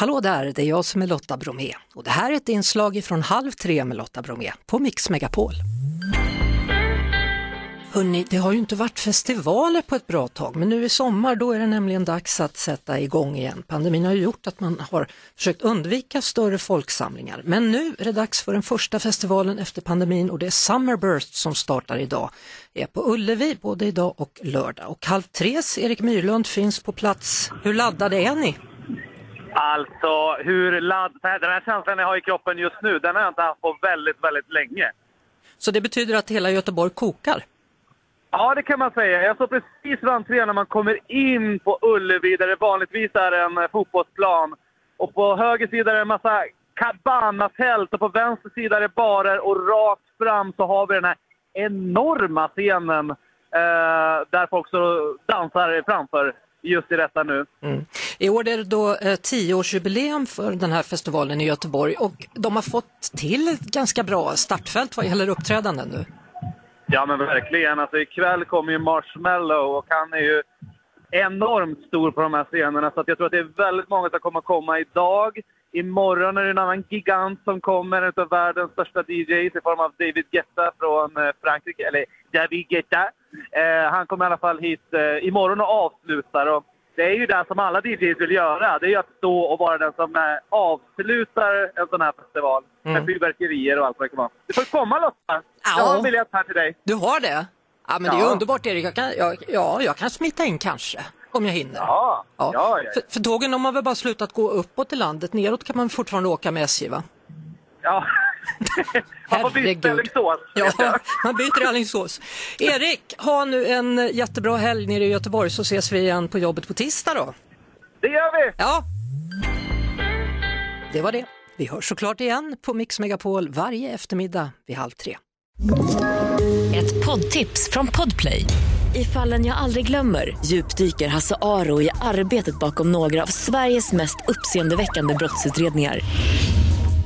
Hallå där, det är jag som är Lotta Bromé och det här är ett inslag från Halv tre med Lotta Bromé på Mix Megapol. Hörrni, det har ju inte varit festivaler på ett bra tag, men nu i sommar då är det nämligen dags att sätta igång igen. Pandemin har ju gjort att man har försökt undvika större folksamlingar, men nu är det dags för den första festivalen efter pandemin och det är Summerburst som startar idag. Det är på Ullevi både idag och lördag och Halv tres Erik Myrlund finns på plats. Hur laddade är ni? Alltså, hur ladd... Den här känslan jag har i kroppen just nu, den har jag inte haft på väldigt, väldigt länge. Så det betyder att hela Göteborg kokar? Ja, det kan man säga. Jag står precis vid entrén när man kommer in på Ullevi, där det vanligtvis är en eh, fotbollsplan. Och på höger sida är det en massa cabanatält och på vänster sida är det barer och rakt fram så har vi den här enorma scenen eh, där folk så dansar framför just i detta nu. Mm. I år är det då eh, tioårsjubileum för den här festivalen i Göteborg och de har fått till ett ganska bra startfält vad gäller uppträdanden nu. Ja men verkligen. Alltså, ikväll kommer ju Marshmallow och han är ju enormt stor på de här scenerna. Så jag tror att det är väldigt många som kommer komma idag. Imorgon är det en annan gigant som kommer, en av världens största DJs i form av David Guetta från eh, Frankrike. Eller David Guetta. Eh, han kommer i alla fall hit eh, imorgon och avslutar. Och det är ju det som alla DJs vill göra. Det är ju att stå och vara den som eh, avslutar en sån här festival. Mm. Med fyrverkerier och allt vad det kan vara. Du får komma Lotta! Jag har en biljett här till dig. Du har det? Ja men ja. det är underbart Erik. Jag kan, jag, ja, jag kan smita in kanske. Om jag hinner. Ja, ja. ja, ja. För, för tågen de har väl bara slutat gå uppåt i landet. Neråt kan man fortfarande åka med SJ va? Ja, man får byta Alingsås. Ja, man byter i Alingsås. Erik, ha nu en jättebra helg nere i Göteborg så ses vi igen på jobbet på tisdag då. Det gör vi! Ja. Det var det. Vi hörs såklart igen på Mix Megapol varje eftermiddag vid halv tre. Ett poddtips från Podplay. I fallen jag aldrig glömmer djupdyker Hasse Aro i arbetet bakom några av Sveriges mest uppseendeväckande brottsutredningar